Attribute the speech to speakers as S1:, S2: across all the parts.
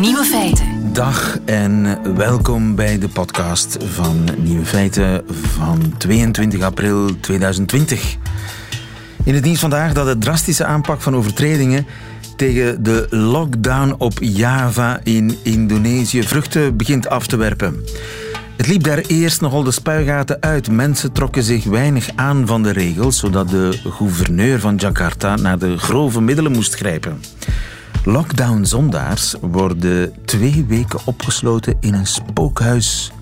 S1: Nieuwe feiten.
S2: Dag en welkom bij de podcast van Nieuwe Feiten van 22 april 2020. In het nieuws vandaag dat de drastische aanpak van overtredingen tegen de lockdown op Java in Indonesië vruchten begint af te werpen. Het liep daar eerst nogal de spuigaten uit. Mensen trokken zich weinig aan van de regels, zodat de gouverneur van Jakarta naar de grove middelen moest grijpen. Lockdown-zondaars worden twee weken opgesloten in een spookhuis.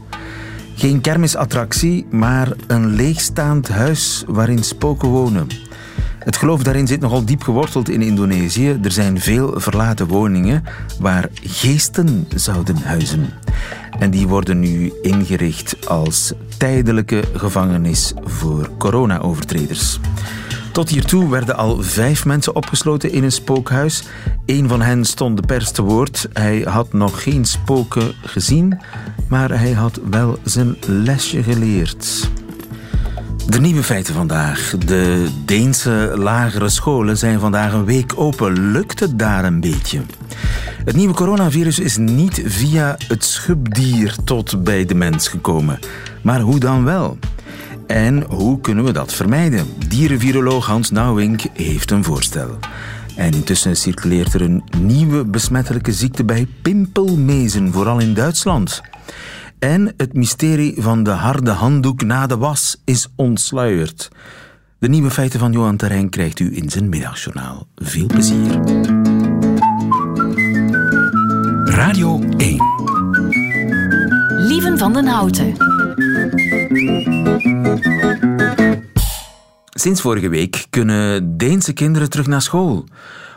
S2: Geen kermisattractie, maar een leegstaand huis waarin spoken wonen. Het geloof daarin zit nogal diep geworteld in Indonesië. Er zijn veel verlaten woningen waar geesten zouden huizen. En die worden nu ingericht als tijdelijke gevangenis voor corona-overtreders. Tot hiertoe werden al vijf mensen opgesloten in een spookhuis. Een van hen stond de pers te woord. Hij had nog geen spoken gezien, maar hij had wel zijn lesje geleerd. De nieuwe feiten vandaag. De Deense lagere scholen zijn vandaag een week open. Lukt het daar een beetje? Het nieuwe coronavirus is niet via het schubdier tot bij de mens gekomen. Maar hoe dan wel? En hoe kunnen we dat vermijden? Dierenviroloog Hans Nauwink heeft een voorstel. En intussen circuleert er een nieuwe besmettelijke ziekte bij pimpelmezen, vooral in Duitsland. En het mysterie van de harde handdoek na de was is ontsluierd. De nieuwe feiten van Johan Terrein krijgt u in zijn middagjournaal. Veel plezier.
S1: Radio 1 Lieven van den Houten
S2: Sinds vorige week kunnen Deense kinderen terug naar school.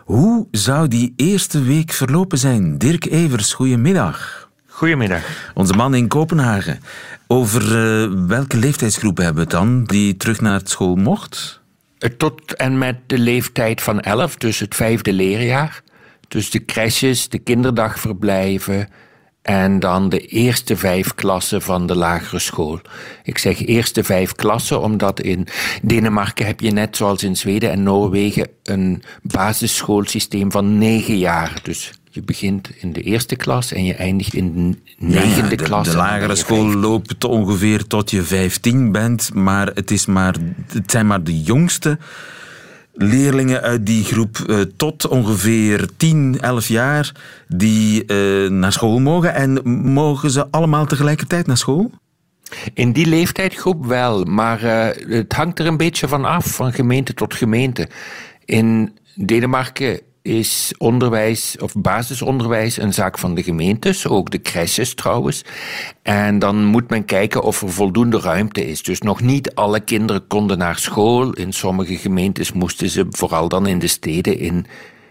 S2: Hoe zou die eerste week verlopen zijn? Dirk Evers, goedemiddag.
S3: Goedemiddag.
S2: Onze man in Kopenhagen. Over uh, welke leeftijdsgroep hebben we het dan die terug naar school mocht?
S3: Eh, tot en met de leeftijd van 11, dus het vijfde leerjaar. Dus de crèches, de kinderdagverblijven, en dan de eerste vijf klassen van de lagere school. Ik zeg eerste vijf klassen, omdat in Denemarken heb je net zoals in Zweden en Noorwegen een basisschoolsysteem van negen jaar. Dus je begint in de eerste klas en je eindigt in de negende
S2: de,
S3: klas.
S2: De lagere school loopt ongeveer tot je vijftien bent, maar het, is maar, het zijn maar de jongste leerlingen uit die groep uh, tot ongeveer 10, 11 jaar die uh, naar school mogen. En mogen ze allemaal tegelijkertijd naar school?
S3: In die leeftijdsgroep wel, maar uh, het hangt er een beetje van af, van gemeente tot gemeente. In Denemarken is onderwijs of basisonderwijs een zaak van de gemeentes, ook de crèches trouwens. En dan moet men kijken of er voldoende ruimte is. Dus nog niet alle kinderen konden naar school. In sommige gemeentes moesten ze, vooral dan in de steden, in,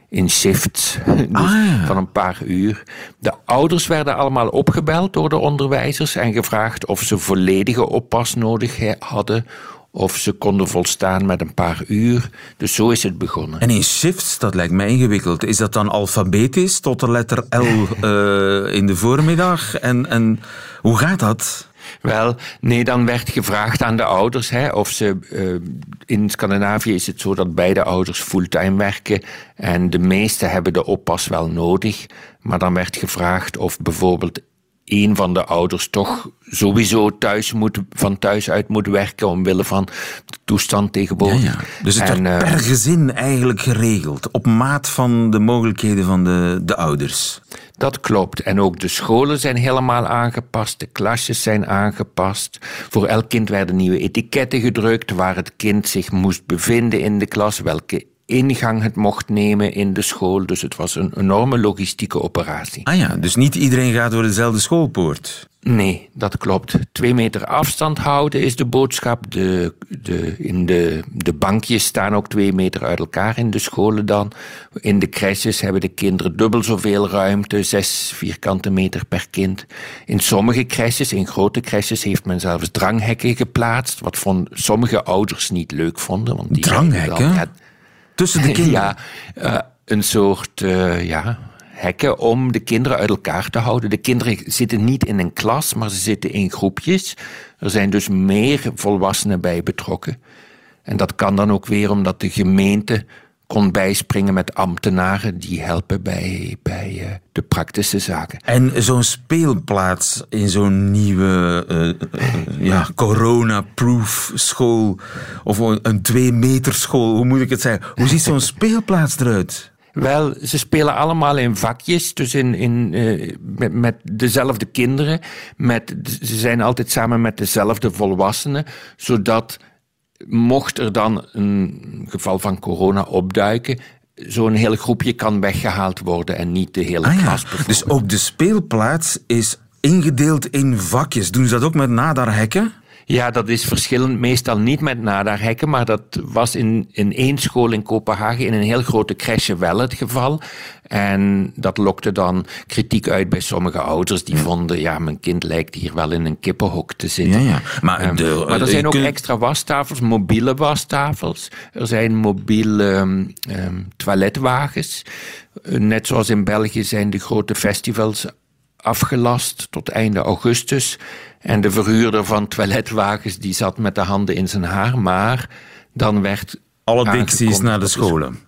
S3: in shifts dus
S2: ah,
S3: van een paar uur. De ouders werden allemaal opgebeld door de onderwijzers en gevraagd of ze volledige oppas nodig hadden of ze konden volstaan met een paar uur. Dus zo is het begonnen.
S2: En in shifts, dat lijkt mij ingewikkeld. Is dat dan alfabetisch tot de letter L uh, in de voormiddag? En, en hoe gaat dat?
S3: Wel, nee, dan werd gevraagd aan de ouders hè, of ze. Uh, in Scandinavië is het zo dat beide ouders fulltime werken. En de meesten hebben de oppas wel nodig. Maar dan werd gevraagd of bijvoorbeeld een van de ouders toch sowieso thuis moet, van thuis uit moet werken omwille van de toestand tegenwoordig. Ja,
S2: ja. Dus het wordt per gezin eigenlijk geregeld, op maat van de mogelijkheden van de, de ouders.
S3: Dat klopt. En ook de scholen zijn helemaal aangepast, de klasjes zijn aangepast. Voor elk kind werden nieuwe etiketten gedrukt waar het kind zich moest bevinden in de klas, welke ingang het mocht nemen in de school. Dus het was een enorme logistieke operatie.
S2: Ah ja, dus niet iedereen gaat door dezelfde schoolpoort.
S3: Nee, dat klopt. Twee meter afstand houden is de boodschap. De, de, in de, de bankjes staan ook twee meter uit elkaar in de scholen dan. In de crèches hebben de kinderen dubbel zoveel ruimte, zes vierkante meter per kind. In sommige crèches, in grote crèches, heeft men zelfs dranghekken geplaatst, wat van sommige ouders niet leuk vonden. Want die
S2: dranghekken? Dan, Tussen de kinderen?
S3: Ja, uh, een soort, uh, ja, hekken om de kinderen uit elkaar te houden. De kinderen zitten niet in een klas, maar ze zitten in groepjes. Er zijn dus meer volwassenen bij betrokken. En dat kan dan ook weer omdat de gemeente kon bijspringen met ambtenaren die helpen bij, bij uh, de praktische zaken.
S2: En zo'n speelplaats in zo'n nieuwe uh, ja, corona-proof school of een twee-meter school, hoe moet ik het zeggen? Hoe ziet zo'n speelplaats eruit?
S3: Wel, ze spelen allemaal in vakjes, dus in, in, uh, met, met, dezelfde kinderen. Met, ze zijn altijd samen met dezelfde volwassenen, zodat mocht er dan een geval van corona opduiken, zo'n heel groepje kan weggehaald worden en niet de hele
S2: ah,
S3: klas.
S2: Ja. Dus ook de speelplaats is ingedeeld in vakjes. Doen ze dat ook met nadarhekken?
S3: Ja, dat is verschillend. Meestal niet met nadarhekken, maar dat was in, in één school in Kopenhagen in een heel grote crèche wel het geval. En dat lokte dan kritiek uit bij sommige ouders die vonden, ja, mijn kind lijkt hier wel in een kippenhok te zitten.
S2: Ja, ja. Maar, um, de,
S3: maar er zijn ook extra wastafels, mobiele wastafels. Er zijn mobiele um, toiletwagens. Net zoals in België zijn de grote festivals afgelast tot einde augustus. En de verhuurder van toiletwagens die zat met de handen in zijn haar. Maar dan werd
S2: alle dicties naar de scholen.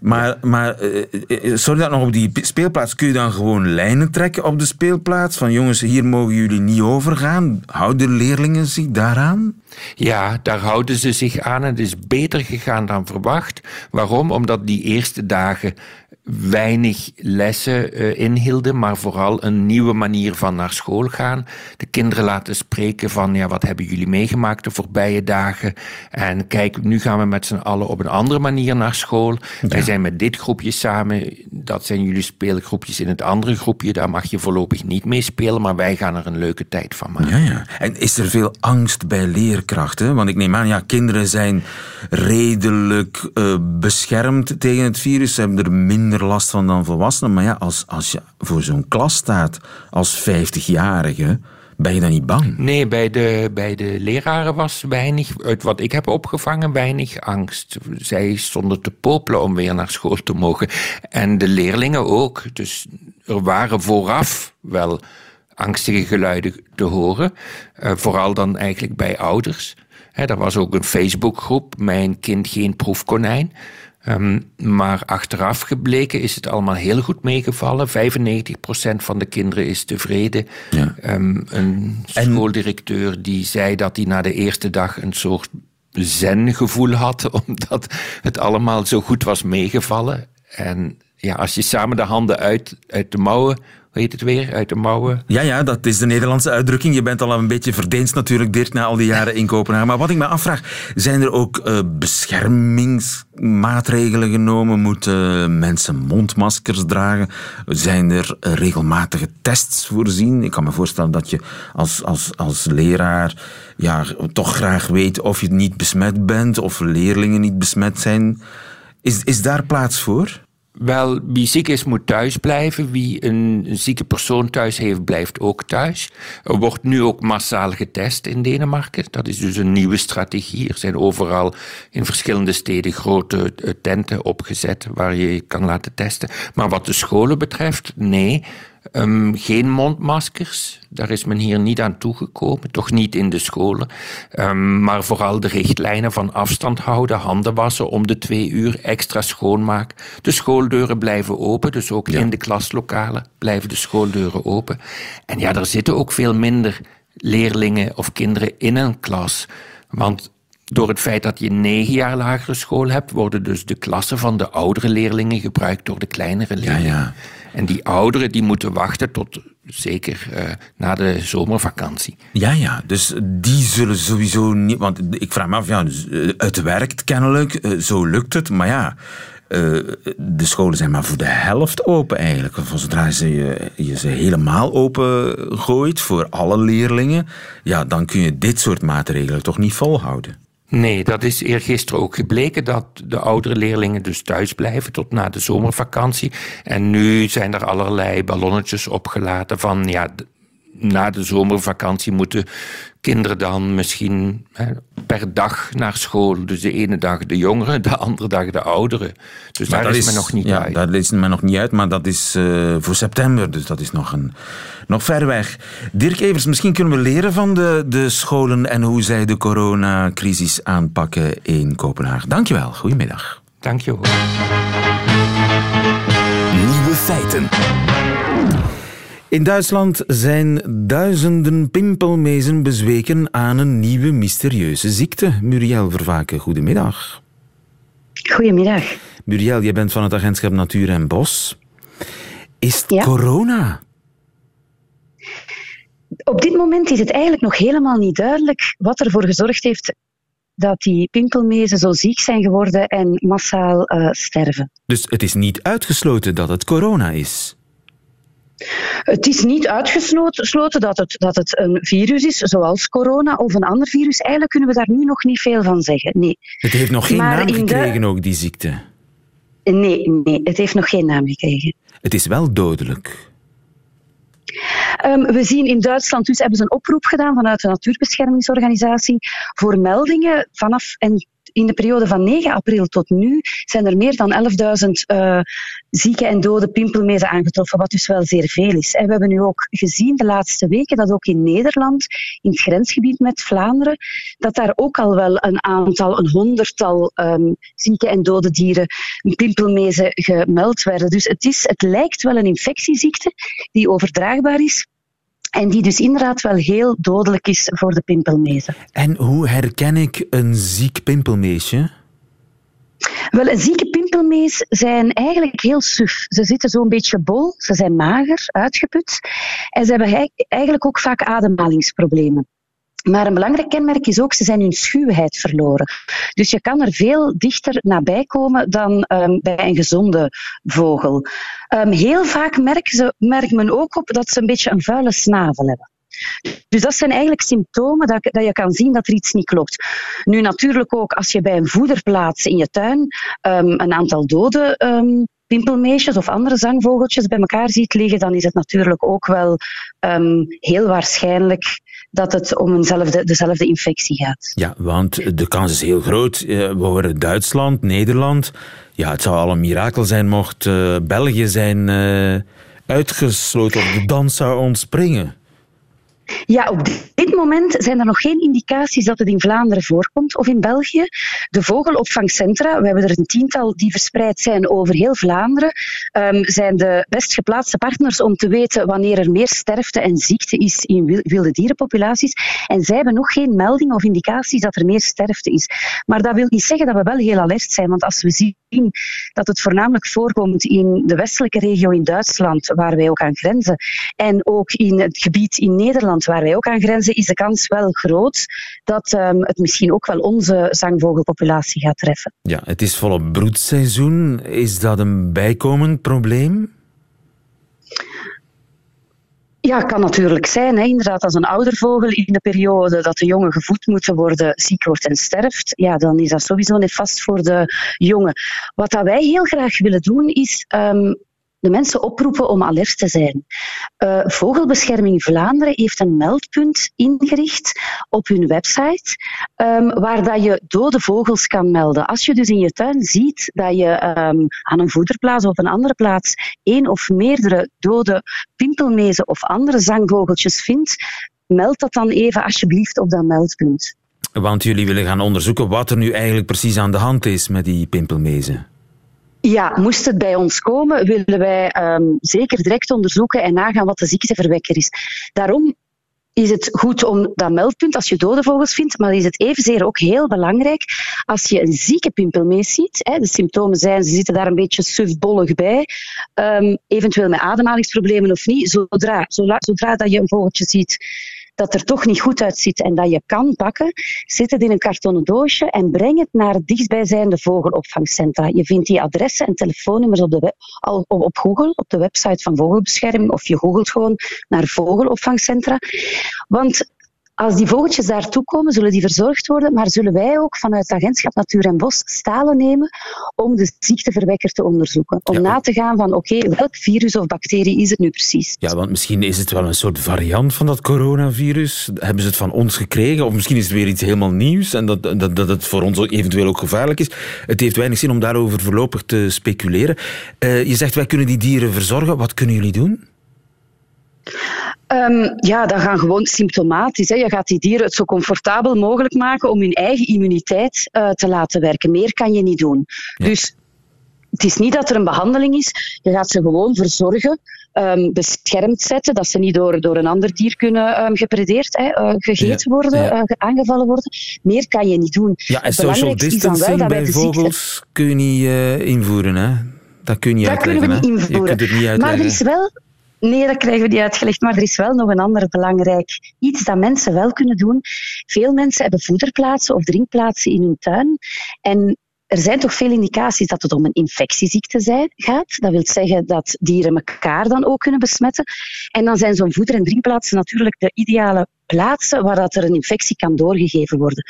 S2: Maar, maar sorry dat nog op die speelplaats, kun je dan gewoon lijnen trekken op de speelplaats? Van jongens, hier mogen jullie niet overgaan. Houden leerlingen zich daaraan?
S3: Ja, daar houden ze zich aan. Het is beter gegaan dan verwacht. Waarom? Omdat die eerste dagen weinig lessen uh, inhielden, maar vooral een nieuwe manier van naar school gaan. De kinderen laten spreken van, ja, wat hebben jullie meegemaakt de voorbije dagen? En kijk, nu gaan we met z'n allen op een andere manier naar school. Wij zijn met dit groepje samen, dat zijn jullie speelgroepjes in het andere groepje, daar mag je voorlopig niet mee spelen, maar wij gaan er een leuke tijd van maken.
S2: Ja, ja. En is er veel angst bij leerkrachten? Want ik neem aan, ja, kinderen zijn redelijk uh, beschermd tegen het virus, ze hebben er minder last van dan volwassenen. Maar ja, als, als je voor zo'n klas staat als 50-jarige, ben je dan niet bang?
S3: Nee, bij de, bij de leraren was weinig, uit wat ik heb opgevangen, weinig angst. Zij stonden te popelen om weer naar school te mogen. En de leerlingen ook. Dus er waren vooraf wel angstige geluiden te horen. Uh, vooral dan eigenlijk bij ouders. He, er was ook een Facebookgroep, Mijn kind geen proefkonijn. Um, maar achteraf gebleken is het allemaal heel goed meegevallen. 95% van de kinderen is tevreden. Ja. Um, een schooldirecteur die zei dat hij na de eerste dag een soort zen-gevoel had, omdat het allemaal zo goed was meegevallen. En ja, als je samen de handen uit, uit de mouwen heet het weer, uit de mouwen?
S2: Ja, ja, dat is de Nederlandse uitdrukking. Je bent al een beetje verdeenst natuurlijk, Dirk, na al die jaren in Kopenhagen. Maar wat ik me afvraag, zijn er ook uh, beschermingsmaatregelen genomen? Moeten mensen mondmaskers dragen? Zijn er regelmatige tests voorzien? Ik kan me voorstellen dat je als, als, als leraar ja, toch graag weet of je niet besmet bent, of leerlingen niet besmet zijn. Is, is daar plaats voor?
S3: Wel, wie ziek is moet thuis blijven. Wie een zieke persoon thuis heeft, blijft ook thuis. Er wordt nu ook massaal getest in Denemarken. Dat is dus een nieuwe strategie. Er zijn overal in verschillende steden grote eh, tenten opgezet waar je kan laten testen. Maar wat de scholen betreft, nee. Um, geen mondmaskers, daar is men hier niet aan toegekomen, toch niet in de scholen. Um, maar vooral de richtlijnen van afstand houden, handen wassen om de twee uur, extra schoonmaak. De schooldeuren blijven open, dus ook in de klaslokalen blijven de schooldeuren open. En ja, er zitten ook veel minder leerlingen of kinderen in een klas. Want door het feit dat je negen jaar lagere school hebt, worden dus de klassen van de oudere leerlingen gebruikt door de kleinere leerlingen. Ja, ja. En die ouderen die moeten wachten tot zeker uh, na de zomervakantie.
S2: Ja, ja, dus die zullen sowieso niet. Want ik vraag me af, ja, dus, uh, het werkt kennelijk, uh, zo lukt het, maar ja. de scholen zijn maar voor de helft open eigenlijk. Zodra je, je ze helemaal open gooit voor alle leerlingen, ja, dan kun je dit soort maatregelen toch niet volhouden.
S3: Nee, dat is eergisteren ook gebleken dat de oudere leerlingen dus thuis blijven tot na de zomervakantie. En nu zijn er allerlei ballonnetjes opgelaten van ja, na de zomervakantie moeten kinderen dan misschien hè, per dag naar school. Dus de ene dag de jongeren, de andere dag de ouderen. Dus daar is, men nog niet
S2: ja,
S3: uit.
S2: Daar is men nog niet uit, maar dat is uh, voor september. Dus dat is nog, een, nog ver weg. Dirk Evers, misschien kunnen we leren van de, de scholen en hoe zij de coronacrisis aanpakken in Kopenhagen. Dankjewel, goedemiddag.
S3: Dank je wel.
S1: Nieuwe feiten.
S2: In Duitsland zijn duizenden pimpelmezen bezweken aan een nieuwe mysterieuze ziekte. Muriel Vervaken, goedemiddag.
S4: Goedemiddag.
S2: Muriel, jij bent van het agentschap Natuur en Bos. Is het corona?
S4: Op dit moment is het eigenlijk nog helemaal niet duidelijk wat ervoor gezorgd heeft dat die pimpelmezen zo ziek zijn geworden en massaal uh, sterven.
S2: Dus het is niet uitgesloten dat het corona is?
S4: Het is niet uitgesloten dat het, dat het een virus is, zoals corona of een ander virus. Eigenlijk kunnen we daar nu nog niet veel van zeggen. Nee.
S2: Het heeft nog geen naam gekregen, ook die ziekte?
S4: Nee, nee, het heeft nog geen naam gekregen.
S2: Het is wel dodelijk.
S4: Um, we zien in Duitsland, dus hebben ze een oproep gedaan vanuit de Natuurbeschermingsorganisatie voor meldingen vanaf en in de periode van 9 april tot nu zijn er meer dan 11.000 uh, zieke en dode pimpelmezen aangetroffen, wat dus wel zeer veel is. En we hebben nu ook gezien de laatste weken dat ook in Nederland, in het grensgebied met Vlaanderen, dat daar ook al wel een aantal, een honderdtal um, zieke en dode dieren, pimpelmezen, gemeld werden. Dus het, is, het lijkt wel een infectieziekte die overdraagbaar is. En die dus inderdaad wel heel dodelijk is voor de pimpelmezen.
S2: En hoe herken ik een ziek pimpelmeesje?
S4: Wel, een zieke pimpelmees zijn eigenlijk heel suf. Ze zitten zo'n beetje bol, ze zijn mager, uitgeput. En ze hebben eigenlijk ook vaak ademhalingsproblemen. Maar een belangrijk kenmerk is ook, ze zijn hun schuwheid verloren. Dus je kan er veel dichter nabij komen dan um, bij een gezonde vogel. Um, heel vaak merkt men ook op dat ze een beetje een vuile snavel hebben. Dus dat zijn eigenlijk symptomen dat, dat, je kan zien dat er iets niet klopt. Nu natuurlijk ook als je bij een voederplaats in je tuin um, een aantal dode pimpelmeesjes of andere zangvogeltjes bij elkaar ziet liggen, dan is het natuurlijk ook wel heel waarschijnlijk dat het om eenzelfde, dezelfde infectie gaat.
S2: Ja, want de kans is heel groot. Eh, we horen Duitsland, Nederland. Ja, het zou al een mirakel zijn mocht uh, België zijn uh, uitgesloten of de dans zou ontspringen.
S4: Ja, op dit moment zijn er nog geen indicaties dat het in Vlaanderen voorkomt of in België. De vogelopvangcentra, we hebben er een tiental die verspreid zijn over heel Vlaanderen, um, zijn de best geplaatste partners om te weten wanneer er meer sterfte en ziekte is in wilde dierenpopulaties. En zij hebben nog geen melding of indicaties dat er meer sterfte is. Maar dat wil niet zeggen dat we wel heel alert zijn, want als we zien dat het voornamelijk voorkomt in de westelijke regio in Duitsland, waar wij ook aan grenzen, en ook in het gebied in Nederland, waar wij ook aan grenzen, is de kans wel groot dat um, het misschien ook wel onze zangvogelpopulatie gaat treffen.
S2: Ja, het is volop broedseizoen. Is dat een bijkomend probleem?
S4: Ja, kan natuurlijk zijn. Hè. Inderdaad, als een oudervogel in de periode dat de jongen gevoed moeten worden ziek wordt en sterft, ja, dan is dat sowieso vast voor de jongen. Wat dat wij heel graag willen doen, is um, de mensen oproepen om alert te zijn. Uh, Vogelbescherming Vlaanderen heeft een meldpunt ingericht op hun website, um, waar dat je dode vogels kan melden. Als je dus in je tuin ziet dat je um, aan een voederplaats of een andere plaats één of meerdere dode pimpelmezen of andere zangvogeltjes vindt, meld dat dan even alsjeblieft op dat meldpunt.
S2: Want jullie willen gaan onderzoeken wat er nu eigenlijk precies aan de hand is met die pimpelmezen.
S4: Ja, moest het bij ons komen, willen wij um, zeker direct onderzoeken en nagaan wat de ziekteverwekker is. Daarom is het goed om dat meldpunt, als je dode vogels vindt, maar is het evenzeer ook heel belangrijk als je een zieke pimpelmees ziet. De symptomen zijn, ze zitten daar een beetje sufbollig bij, um, eventueel met ademhalingsproblemen of niet. Zodra, zodra, zodra dat je een vogeltje ziet dat er toch niet goed uitziet en dat je kan pakken, zet het in een kartonnen doosje en breng het naar het dichtstbijzijnde vogelopvangcentra. Je vindt die adressen en telefoonnummers op, de web, op Google, op de website van Vogelbescherming, of je googelt gewoon naar vogelopvangcentra. Want als die vogeltjes daartoe komen, zullen die verzorgd worden, maar zullen wij ook vanuit het agentschap Natuur en Bos stalen nemen om de ziekteverwekker te onderzoeken. Om na te gaan van, oké, okay, welk virus of bacterie is het nu precies?
S2: Ja, want misschien is het wel een soort variant van dat coronavirus. Hebben ze het van ons gekregen? Of misschien is het weer iets helemaal nieuws en dat, dat, dat het voor ons eventueel ook gevaarlijk is. Het heeft weinig zin om daarover voorlopig te speculeren. Uh, je zegt, wij kunnen die dieren verzorgen. Wat kunnen jullie doen?
S4: Um, ja, dat gaan gewoon symptomatisch. Hè. Je gaat die dieren het zo comfortabel mogelijk maken om hun eigen immuniteit uh, te laten werken. Meer kan je niet doen. Dus het is niet dat er een behandeling is. Je gaat ze gewoon verzorgen, um, beschermd zetten, dat ze niet door, door een ander dier kunnen um, gepredeerd, hè, uh, gegeten ja, worden, ja. Uh, aangevallen worden. Meer kan je niet doen.
S2: Ja, en social distancing bij vogels ziekte... kun je niet uh, invoeren, hè? Dat kun je niet
S4: dat
S2: uitleggen.
S4: kunnen we niet invoeren.
S2: Je kunt het niet uitleggen.
S4: Maar er is wel Nee, dat krijgen we niet uitgelegd. Maar er is wel nog een ander belangrijk iets dat mensen wel kunnen doen. Veel mensen hebben voederplaatsen of drinkplaatsen in hun tuin. En er zijn toch veel indicaties dat het om een infectieziekte gaat. Dat wil zeggen dat dieren elkaar dan ook kunnen besmetten. En dan zijn zo'n voeder- en drinkplaatsen natuurlijk de ideale plaatsen waar dat er een infectie kan doorgegeven worden.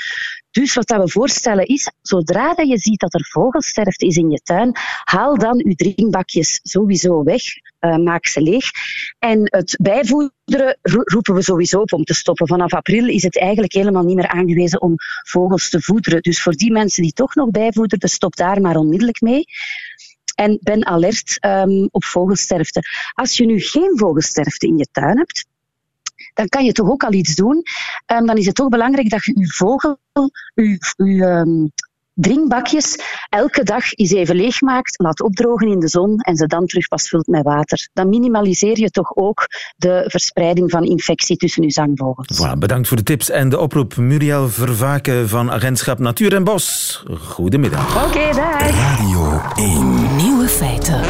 S4: Dus wat we voorstellen is, zodra dat je ziet dat er vogelsterfte is in je tuin, haal dan je drinkbakjes sowieso weg, uh, maak ze leeg. En het bijvoederen roepen we sowieso op om te stoppen. Vanaf april is het eigenlijk helemaal niet meer aangewezen om vogels te voederen. Dus voor die mensen die toch nog bijvoederen, stop daar maar onmiddellijk mee. En ben alert um, op vogelsterfte. Als je nu geen vogelsterfte in je tuin hebt, dan kan je toch ook al iets doen. Um, dan is het toch belangrijk dat je je vogel, um, drinkbakjes elke dag eens even leegmaakt, laat opdrogen in de zon en ze dan terug pas vult met water. Dan minimaliseer je toch ook de verspreiding van infectie tussen je zangvogels.
S2: Voilà, bedankt voor de tips en de oproep. Muriel Vervaken van Agentschap Natuur en Bos. Goedemiddag.
S4: Oké, okay, dag.
S1: Radio 1. Nieuwe feiten.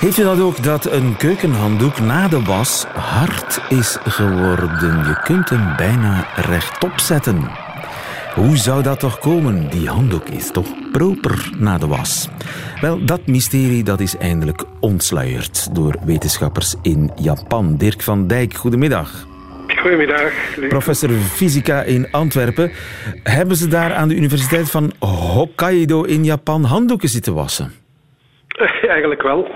S2: Heeft u dat ook, dat een keukenhanddoek na de was hard is geworden? Je kunt hem bijna rechtop zetten. Hoe zou dat toch komen? Die handdoek is toch proper na de was? Wel, dat mysterie dat is eindelijk ontsluierd door wetenschappers in Japan. Dirk van Dijk, goedemiddag.
S5: Goedemiddag.
S2: Professor fysica in Antwerpen. Hebben ze daar aan de Universiteit van Hokkaido in Japan handdoeken zitten wassen?
S5: Eigenlijk wel.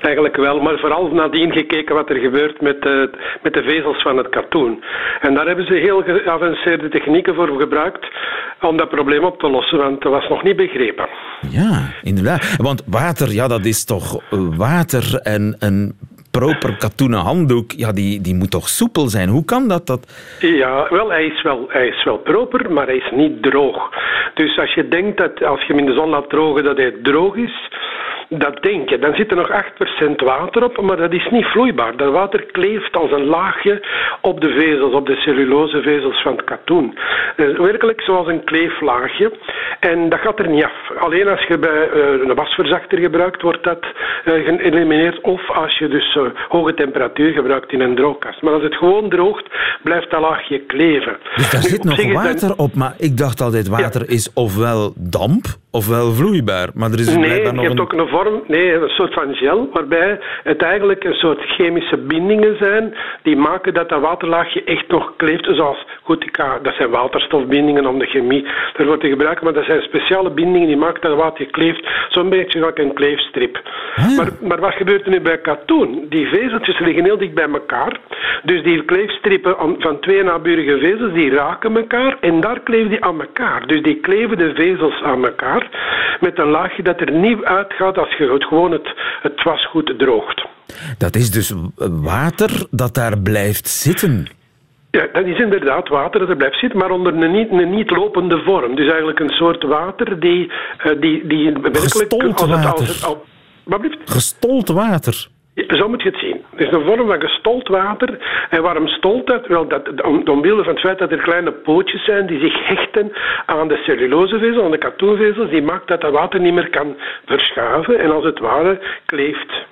S5: Eigenlijk wel, maar vooral nadien gekeken wat er gebeurt met de, met de vezels van het katoen. En daar hebben ze heel geavanceerde technieken voor gebruikt om dat probleem op te lossen, want dat was nog niet begrepen.
S2: Ja, inderdaad. Want water, ja, dat is toch water en een proper katoenen handdoek, ja, die, die moet toch soepel zijn? Hoe kan dat? dat?
S5: Ja, wel hij, is wel, hij is wel proper, maar hij is niet droog. Dus als je denkt dat als je hem in de zon laat drogen, dat hij droog is, dat denk je. Dan zit er nog 8% water op, maar dat is niet vloeibaar. Dat water kleeft als een laagje op de vezels, op de cellulosevezels van het katoen. Uh, werkelijk zoals een kleeflaagje. En dat gaat er niet af. Alleen als je bij uh, een wasverzachter gebruikt, wordt dat uh, geëlimineerd. Of als je dus hoge temperatuur gebruikt in een droogkast. Maar als het gewoon droogt, blijft dat laagje kleven.
S2: Dus daar zit nog water op, maar ik dacht altijd water ja. is ofwel damp ofwel vloeibaar. Maar er is
S5: nee,
S2: blijkbaar nog
S5: je hebt
S2: een...
S5: ook een vorm, nee, een soort van gel, waarbij het eigenlijk een soort chemische bindingen zijn die maken dat dat waterlaagje echt nog kleeft. Zoals, goed, ik ga, dat zijn waterstofbindingen om de chemie ervoor te gebruiken, maar dat zijn speciale bindingen die maken dat het water kleeft. Zo'n beetje als een kleefstrip.
S2: Ah,
S5: maar, maar wat gebeurt er nu bij katoen? Die vezeltjes liggen heel dicht bij elkaar. Dus die kleefstrippen van twee naburige vezels, die raken elkaar en daar kleven die aan elkaar. Dus die kleven de vezels aan elkaar met een laagje dat er niet uitgaat als je het gewoon het, het wasgoed droogt.
S2: Dat is dus water dat daar blijft zitten.
S5: Ja, dat is inderdaad water dat er blijft zitten, maar onder een niet, een niet lopende vorm. Dus eigenlijk een soort water die, uh, die, die werkelijk...
S2: Gestold
S5: als het,
S2: water.
S5: als het, al, wat blijft?
S2: Gestold water.
S5: Zo moet je het zien. Het is een vorm van gestold water. En waarom stolt dat? Wel, dat om, omwille van het feit dat er kleine pootjes zijn die zich hechten aan de cellulosevezel, aan de katoenvezels, die maakt dat dat water niet meer kan verschuiven en als het ware kleeft.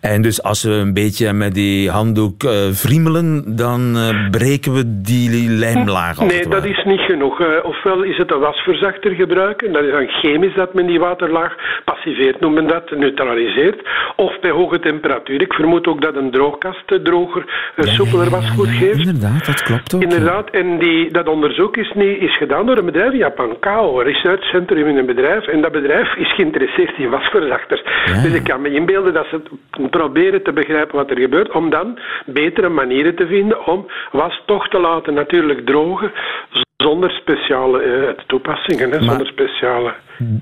S2: En dus als we een beetje met die handdoek uh, friemelen, dan uh, breken we die lijmlaag af.
S5: Nee, dat is niet genoeg. Uh, ofwel is het een wasverzachter gebruiken, dat is dan chemisch dat men die waterlaag passiveert, noemen dat, neutraliseert. Of bij hoge temperatuur. Ik vermoed ook dat een droogkast droger, ja, soepeler wasgoed
S2: ja, ja,
S5: geeft.
S2: Inderdaad, dat klopt ook.
S5: Inderdaad, en die, dat onderzoek is, niet, is gedaan door een bedrijf in Japan, KAO, een research centrum in een bedrijf. En dat bedrijf is geïnteresseerd in wasverzachters. Dus ik kan me inbeelden dat ze proberen te begrijpen wat er gebeurt, om dan betere manieren te vinden om was toch te laten natuurlijk drogen, zonder speciale toepassingen, hè, zonder speciale...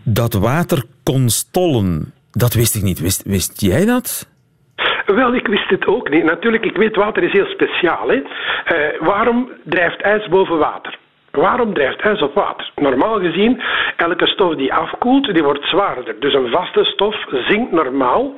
S2: Dat water kon stollen, dat wist ik niet. Wist, wist jij dat?
S5: Wel, ik wist het ook niet. Natuurlijk, ik weet water is heel speciaal. Hè. Uh, waarom drijft ijs boven water? Waarom drijft ijs op water? Normaal gezien, elke stof die afkoelt, die wordt zwaarder. Dus een vaste stof zinkt normaal.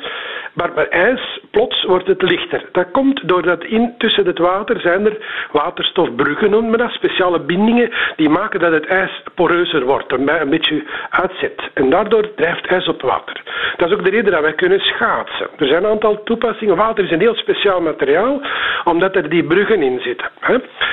S5: Maar bij ijs, plots wordt het lichter. Dat komt doordat in, tussen het water zijn er waterstofbruggen, noemen we dat, speciale bindingen, die maken dat het ijs poreuzer wordt, een beetje uitzet. En daardoor drijft ijs op water. Dat is ook de reden dat wij kunnen schaatsen. Er zijn een aantal toepassingen. Water is een heel speciaal materiaal, omdat er die bruggen in zitten.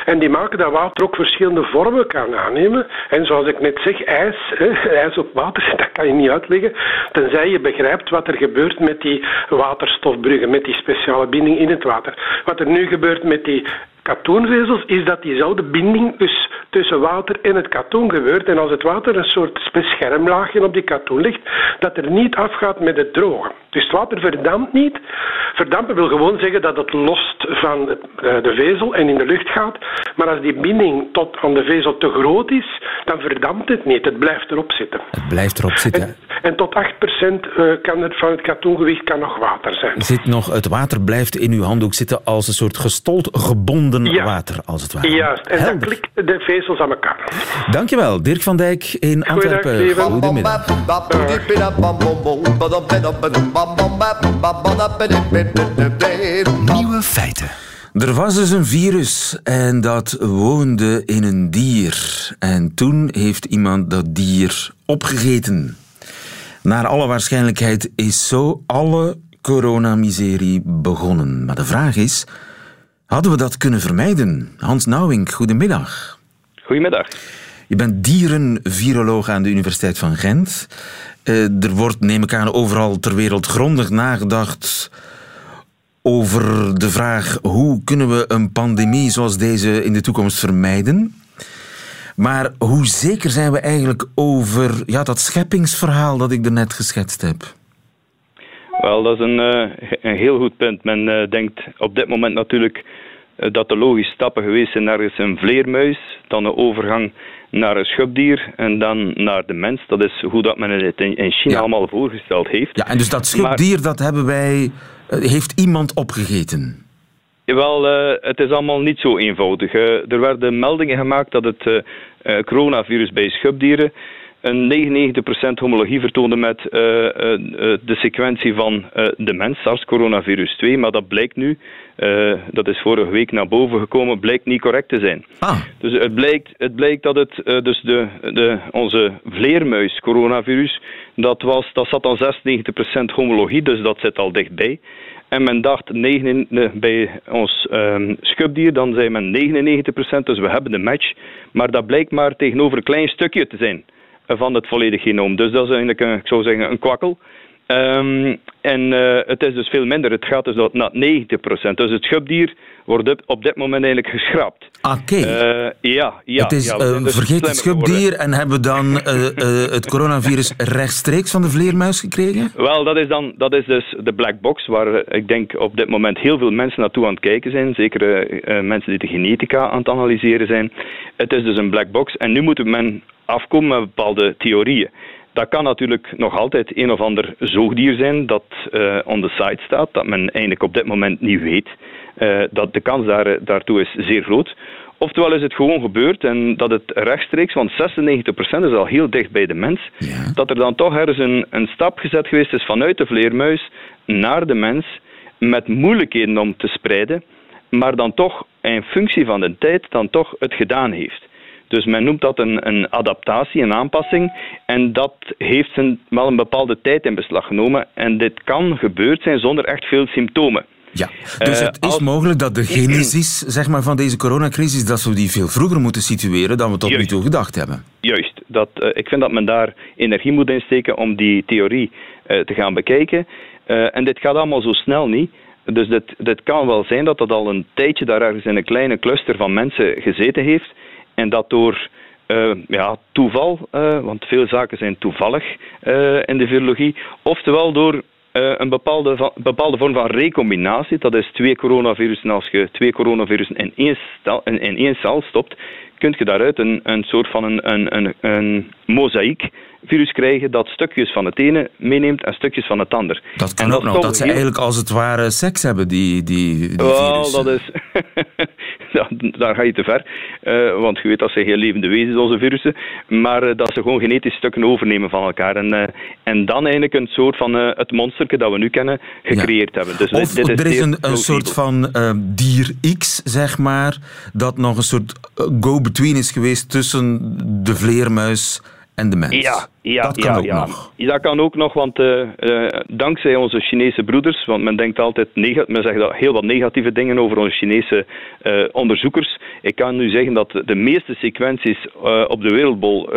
S5: En die maken dat water ook verschillende vormen kan aannemen. En zoals ik net zeg, ijs, ijs op water, dat kan je niet uitleggen, tenzij je begrijpt wat er gebeurt met die waterstofbruggen, met die speciale binding in het water. Wat er nu gebeurt met die katoenvezels is dat diezelfde binding dus tussen water en het katoen gebeurt. En als het water een soort beschermlaagje op die katoen ligt, dat er niet afgaat met het drogen. Dus het water verdampt niet. Verdampen wil gewoon zeggen dat het lost van eh, de vezel en in de lucht gaat. Maar als die binding tot aan de vezel te groot is, dan verdampt het niet. Het blijft erop zitten.
S2: Het blijft erop zitten.
S5: En, en tot 8% eh, kan het van het katoengewicht kan nog water zijn.
S2: Zit nog, het water blijft in uw handdoek zitten als een soort gestold gebonden water, als het ware.
S5: Juist, en dan klikken de vezels aan elkaar.
S2: Dankjewel, Dirk van Dijk in Antwerpen. Goedemiddag.
S1: Nieuwe feiten.
S2: Er was dus een virus en dat woonde in een dier. En toen heeft iemand dat dier opgegeten. Naar alle waarschijnlijkheid is zo alle coronamiserie begonnen. Maar de vraag is, hadden we dat kunnen vermijden? Hans Nauwink, goedemiddag.
S6: Goedemiddag.
S2: Je bent dierenviroloog aan de Universiteit van Gent. Uh, er wordt, neem ik aan, overal ter wereld grondig nagedacht over de vraag hoe kunnen we een pandemie zoals deze in de toekomst vermijden. Maar hoe zeker zijn we eigenlijk over ja, dat scheppingsverhaal dat ik er net geschetst heb?
S6: Wel, dat is een, uh, een heel goed punt. Men uh, denkt op dit moment natuurlijk dat de logische stappen geweest zijn naar een vleermuis, dan een overgang naar een schubdier en dan naar de mens. Dat is hoe dat men het in China allemaal voorgesteld heeft.
S2: Ja, en dus dat schubdier, dat hebben wij, heeft iemand opgegeten?
S6: Wel, uh, het is allemaal niet zo eenvoudig. Uh, er werden meldingen gemaakt dat het uh, coronavirus bij schubdieren een 99% homologie vertoonde met de sequentie van de mens, SARS-coronavirus 2. Maar dat blijkt nu, dat is vorige week naar boven gekomen, blijkt niet correct te zijn.
S2: Ah.
S6: Dus het blijkt, het blijkt dat het, dus de, de, onze vleermuis coronavirus, dat, was, dat zat aan 96% homologie, dus dat zit al dichtbij. En men dacht 9, bij ons um, schubdier, dan zei men 99%, dus we hebben de match. Maar dat blijkt maar tegenover een klein stukje te zijn van het volledige genoom. Dus dat is eigenlijk, een, ik zou zeggen, een kwakkel. Um, en uh, het is dus veel minder. Het gaat dus naar 90%. Dus het schubdier wordt op dit moment eigenlijk geschrapt.
S2: Oké. Okay.
S6: Uh, ja, ja.
S2: Het is,
S6: ja,
S2: uh, vergeet het schubdier en hebben we dan het coronavirus rechtstreeks van de vleermuis gekregen?
S6: Wel, dat is, dan, dat is dus de black box waar ik denk op dit moment heel veel mensen naartoe aan het kijken zijn. Zeker mensen die de genetica aan het analyseren zijn. Het is dus een black box en nu moet men afkomen met bepaalde theorieën. Dat kan natuurlijk nog altijd een of ander zoogdier zijn dat uh, on the site staat, dat men eigenlijk op dit moment niet weet. Uh, dat de kans daar, daartoe is zeer groot. Oftewel is het gewoon gebeurd en dat het rechtstreeks, want 96% is al heel dicht bij de mens,
S2: ja.
S6: dat er dan toch ergens een, een stap gezet geweest is vanuit de vleermuis naar de mens met moeilijkheden om te spreiden, maar dan toch in functie van de tijd dan toch het gedaan heeft. Dus men noemt dat een, een adaptatie, een aanpassing. En dat heeft zijn, wel een bepaalde tijd in beslag genomen. En dit kan gebeurd zijn zonder echt veel symptomen.
S2: Ja, dus het is mogelijk dat de genesis zeg maar, van deze coronacrisis, dat we die veel vroeger moeten situeren dan we tot nu toe gedacht hebben.
S6: Juist. Dat, uh, ik vind dat men daar energie moet insteken om die theorie uh, te gaan bekijken. Uh, en dit gaat allemaal zo snel niet. Dus dit, dit kan wel zijn dat dat al een tijdje daar ergens in een kleine cluster van mensen gezeten heeft. En dat door uh, ja, toeval, uh, want veel zaken zijn toevallig uh, in de virologie, oftewel door een bepaalde, bepaalde vorm van recombinatie. Dat is twee coronavirussen. Als je twee coronavirussen in één, stel, in, in één cel stopt, kun je daaruit een, een soort van een, een, een, een mozaïek virus krijgen dat stukjes van het ene meeneemt en stukjes van het ander.
S2: Dat kan ook nog, dat ze eigenlijk als het ware seks hebben, die, die, die Wel,
S6: dat is... daar ga je te ver. Uh, want je weet dat ze heel levende wezens, onze virussen. Maar uh, dat ze gewoon genetisch stukken overnemen van elkaar. En, uh, en dan eigenlijk een soort van het monsterke dat we nu kennen, gecreëerd ja. hebben.
S2: Dus of, dit, dit is er is een, een soort van dier X, zeg maar, dat nog een soort go-between is geweest tussen de vleermuis en de mens.
S6: Ja, ja,
S2: dat kan
S6: ja,
S2: ook
S6: ja.
S2: nog.
S6: Dat kan ook nog, want uh, uh, dankzij onze Chinese broeders, want men denkt altijd, men zegt dat heel wat negatieve dingen over onze Chinese uh, onderzoekers. Ik kan nu zeggen dat de meeste sequenties op de wereldbol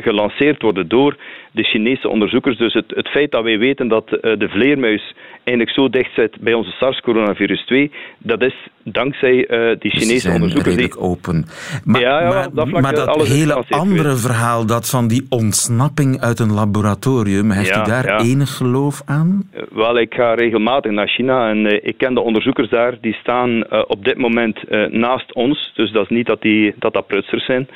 S6: gelanceerd worden door de Chinese onderzoekers. Dus het, het feit dat wij weten dat de vleermuis eigenlijk zo dicht zit bij onze SARS-coronavirus 2, dat is dankzij die dus Chinese onderzoekers.
S2: Die open. Maar, ja, maar, dat, maar dat hele andere verhaal, dat van die ontsnapping uit een laboratorium. Heeft u daar enig geloof aan?
S6: Eh, wel, ik ga regelmatig naar China en uh, ik ken de onderzoekers daar. Die staan uh, op dit moment naast ons. Dus dat is niet dat die, dat, dat prutsers zijn.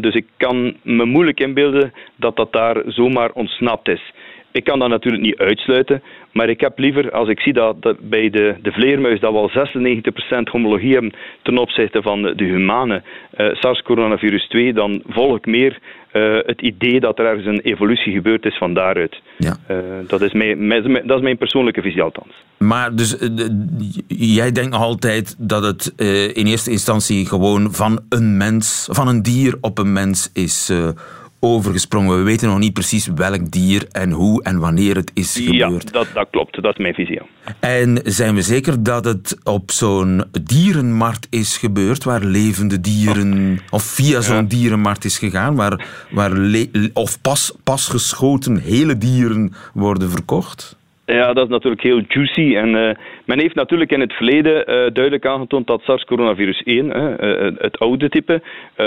S6: dus ik kan me moeilijk inbeelden dat dat daar zomaar ontsnapt is. Ik kan dat natuurlijk niet uitsluiten, maar ik heb liever, als ik zie dat, dat bij de, de vleermuis dat we al 96% homologie hebben ten opzichte van de, de humane SARS-coronavirus 2, dan volg ik meer uh, het idee dat er ergens een evolutie gebeurd is van daaruit. Ja. Uh, dat, is mijn, mijn, dat is mijn persoonlijke visie althans.
S2: Maar dus jij denkt nog altijd dat het in eerste instantie gewoon van een mens, van een dier op een mens is overgesprongen. We weten nog niet precies welk dier en hoe en wanneer het is gebeurd.
S6: Ja, dat, dat klopt. Dat is mijn visie.
S2: En zijn we zeker dat het op zo'n dierenmarkt is gebeurd, waar levende dieren, of via zo'n dierenmarkt is gegaan, waar, waar of pas, pas geschoten hele dieren worden verkocht?
S6: Ja, dat is natuurlijk heel juicy. En uh, men heeft natuurlijk in het verleden uh, duidelijk aangetoond dat SARS-coronavirus 1, uh, het oude type,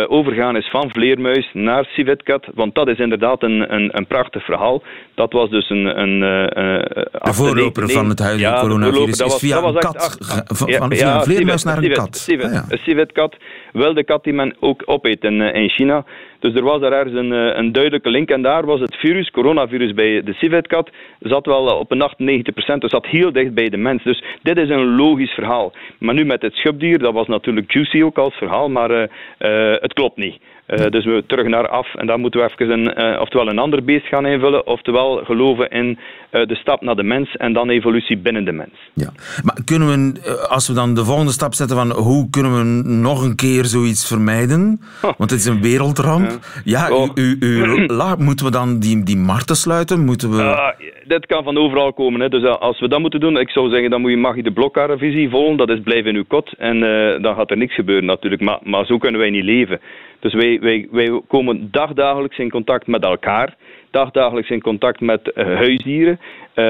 S6: overgaan is van vleermuis naar civetkat. Want dat is inderdaad een, een, een prachtig verhaal. Dat was dus een... een
S2: de voorloper van het huidige ja, coronavirus dat was, is via een kat. van, via een vleermuis naar een kat.
S6: Civet, ah, civetkat. Wel de kat die men ook opeet in, in China. Dus er was daar ergens een, eh, een duidelijke link. En daar was het virus, coronavirus bij de civetkat, zat wel op een 98%. Dus zat heel dicht bij de mens. Dus dit is een logisch verhaal. Maar nu met het schubdier, dat was natuurlijk juicy ook als verhaal, maar uh, uh, het klopt niet. Uh, dus we terug naar af en dan moeten we even een, oftewel een ander beest gaan invullen, oftewel geloven in de stap naar de mens en dan evolutie binnen de mens.
S2: Ja. Maar kunnen we, als we dan de volgende stap zetten van hoe kunnen we nog een keer zoiets vermijden? Want het is een wereldramp. Ja, ja oh. u, u, u, la, moeten we dan die, die markten sluiten? Moeten we...
S6: Ah, dit kan van overal komen. Hè. Dus als we dat moeten doen, ik zou zeggen, dan moet je, mag je de blokkarenvisie volgen. Dat is blijven in uw kot. En dan gaat er niks gebeuren natuurlijk. Maar, maar zo kunnen wij niet leven. Dus wij, wij, wij komen dagdagelijks in contact met elkaar, dagdagelijks in contact met uh, huisdieren. Uh,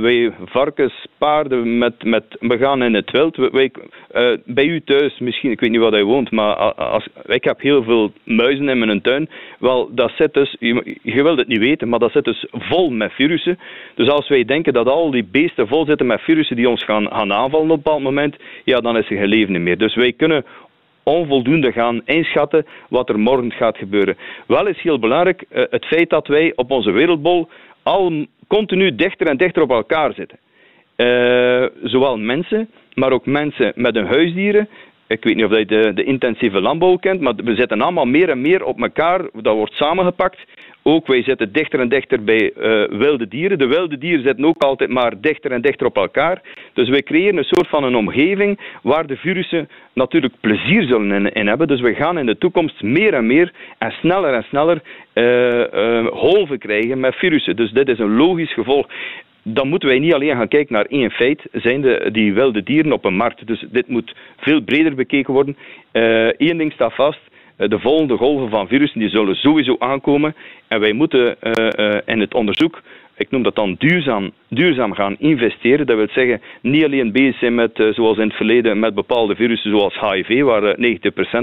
S6: wij varkens, paarden, met, met, we gaan in het wild. Wij, uh, bij u thuis, misschien, ik weet niet waar hij woont, maar als, ik heb heel veel muizen in mijn tuin. Wel, dat zit dus, je, je wilt het niet weten, maar dat zit dus vol met virussen. Dus als wij denken dat al die beesten vol zitten met virussen die ons gaan, gaan aanvallen op een bepaald moment, ja, dan is er geen leven meer. Dus wij kunnen onvoldoende gaan inschatten wat er morgen gaat gebeuren. Wel is heel belangrijk uh, het feit dat wij op onze wereldbol al continu dichter en dichter op elkaar zitten. Uh, zowel mensen, maar ook mensen met hun huisdieren. Ik weet niet of je de, de intensieve landbouw kent, maar we zitten allemaal meer en meer op elkaar. Dat wordt samengepakt. Ook wij zitten dichter en dichter bij uh, wilde dieren. De wilde dieren zitten ook altijd maar dichter en dichter op elkaar. Dus wij creëren een soort van een omgeving waar de virussen natuurlijk plezier zullen in, hebben. Dus we gaan in de toekomst meer en meer en sneller en sneller uh, golven krijgen met virussen. Dus dit is een logisch gevolg dan moeten wij niet alleen gaan kijken naar één feit, zijn die wilde dieren op een markt. Dus dit moet veel breder bekeken worden. Eén ding staat vast, eh, de volgende golven van virussen die zullen sowieso aankomen. En wij moeten uh, uh, in het onderzoek, ik noem dat dan duurzaam, duurzaam gaan investeren. Dat wil zeggen, niet alleen bezig zijn met, zoals in het verleden, met bepaalde virussen zoals HIV, waar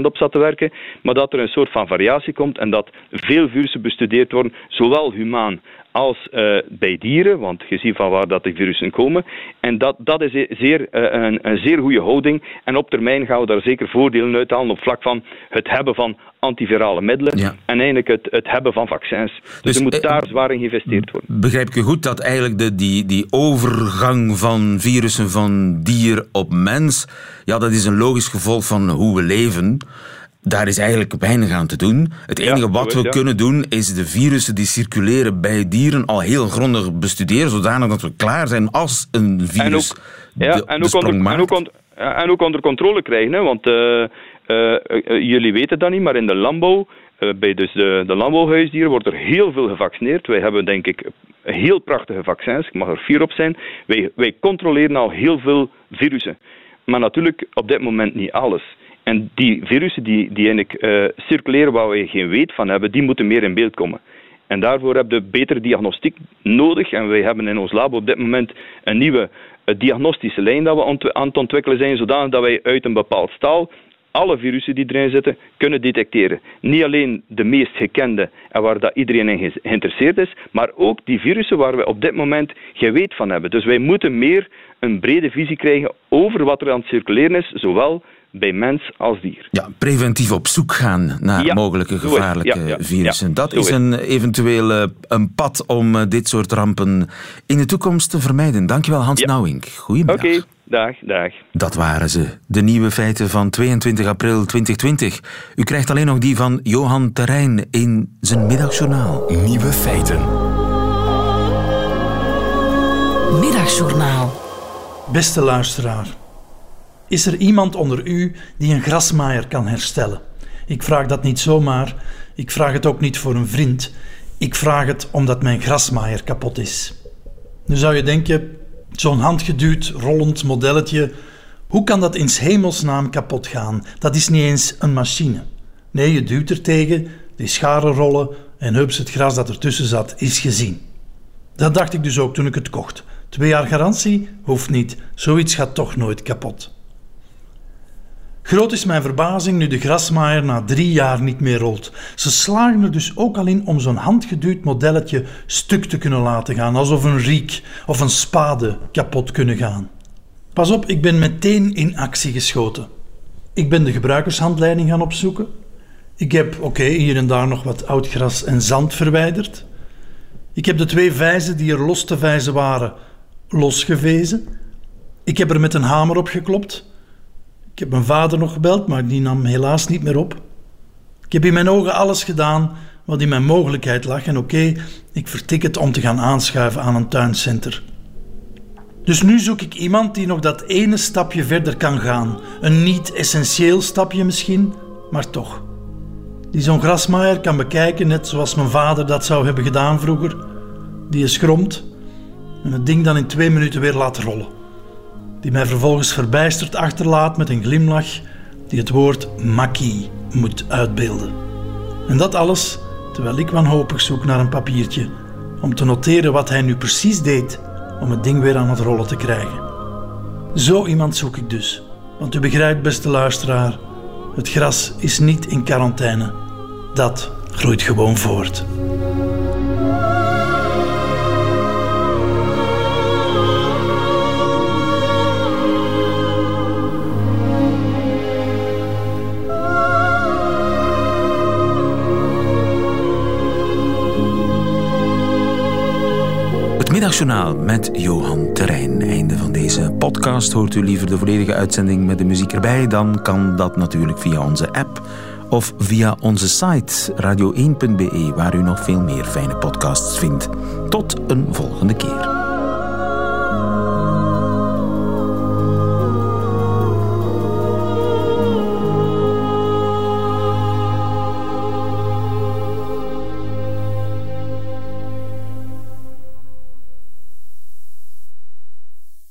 S6: 90% op zat te werken, maar dat er een soort van variatie komt en dat veel virussen bestudeerd worden, zowel humaan als uh, bij dieren, want je ziet van waar dat de virussen komen. En dat, dat is zeer, uh, een, een, zeer goede houding. En op termijn gaan we daar zeker voordelen uit halen op vlak van het hebben van antivirale middelen ja. en eigenlijk het, het hebben van vaccins. Dus, dus er moet daar zwaar in geïnvesteerd worden.
S2: Begrijp ik goed dat eigenlijk de, die, die overgang van virussen van dier op mens, ja, dat is een logisch gevolg van hoe we leven daar is eigenlijk weinig aan te doen. Het enige wat we kunnen doen is de virussen die circuleren bij dieren al heel grondig bestuderen, zodanig dat we klaar zijn als een virus en ook, ja,
S6: en ook onder, en, ook en ook onder controle krijgen. Hè, want uh, jullie weten dat niet, maar in de landbouw, bij dus de, de landbouwhuisdieren, wordt er heel veel gevaccineerd. Wij hebben denk ik heel prachtige vaccins, ik mag er vier op zijn. Wij, wij controleren al heel veel virussen. Maar natuurlijk op dit moment niet alles. En die virussen die, die circuleren waar we geen weet van hebben, die moeten meer in beeld komen. En daarvoor hebben we betere diagnostiek nodig. En wij hebben in ons lab op dit moment een nieuwe diagnostische lijn dat we aan het ontwikkelen zijn, zodanig dat wij uit een bepaald staal alle virussen die erin zitten kunnen detecteren. Niet alleen de meest gekende en waar dat iedereen in geïnteresseerd is, maar ook die virussen waar we op dit moment geen weet van hebben. Dus wij moeten meer een brede visie krijgen over wat er aan het circuleren is, zowel bij mens als dier.
S2: Ja, preventief op zoek gaan naar mogelijke gevaarlijke virussen. dat is een eventueel eh, een pad om eh, dit soort rampen in de toekomst te vermijden. Dankjewel Hans Nauwink. Goedemiddag.
S6: Oké, dag, dag.
S2: Dat waren ze, de nieuwe feiten van 22 april 2020. U krijgt alleen nog die van Johan Terrein in zijn middagjournaal.
S1: Nieuwe feiten. Middagjournaal.
S7: Beste luisteraar. Is er iemand onder u die een grasmaaier kan herstellen? Ik vraag dat niet zomaar. Ik vraag het ook niet voor een vriend. Ik vraag het omdat mijn grasmaaier kapot is. Nu zou je denken, zo'n handgeduwd, rollend modelletje, hoe kan dat in hemelsnaam kapot gaan? Dat is niet eens een machine. Nee, je duwt er tegen, die scharen rollen en hups, het gras dat ertussen zat is gezien. Dat dacht ik dus ook toen ik het kocht. Twee jaar garantie? Hoeft niet. Zoiets gaat toch nooit kapot. Groot is mijn verbazing nu de grasmaaier na drie jaar niet meer rolt. Ze slagen er dus ook al in om zo'n handgeduwd modelletje stuk te kunnen laten gaan, alsof een riek of een spade kapot kunnen gaan. Pas op, ik ben meteen in actie geschoten. Ik ben de gebruikershandleiding gaan opzoeken. Ik heb, oké, hier en daar nog wat oud gras en zand verwijderd. Ik heb de twee vijzen die er los te vijzen waren, losgevezen. Ik heb er met een hamer op geklopt ik heb mijn vader nog gebeld, maar die nam helaas niet meer op. Ik heb in mijn ogen alles gedaan wat in mijn mogelijkheid lag en oké, ik vertik het om te gaan aanschuiven aan een tuincenter. Dus nu zoek ik iemand die nog dat ene stapje verder kan gaan. Een niet essentieel stapje misschien, maar toch. Die zo'n grasmaaier kan bekijken, net zoals mijn vader dat zou hebben gedaan vroeger. Die is schromt en het ding dan in twee minuten weer laat rollen die mij vervolgens verbijsterd achterlaat met een glimlach die het woord makkie moet uitbeelden. En dat alles terwijl ik wanhopig zoek naar een papiertje om te noteren wat hij nu precies deed om het ding weer aan het rollen te krijgen. Zo iemand zoek ik dus. Want u begrijpt, beste luisteraar, het gras is niet in quarantaine. Dat groeit gewoon voort.
S2: Middagjournaal met Johan Terrein. Einde van deze podcast. Hoort u liever de volledige uitzending met de muziek erbij? Dan kan dat natuurlijk via onze app of via onze site radio1.be, waar u nog veel meer fijne podcasts vindt. Tot een volgende keer.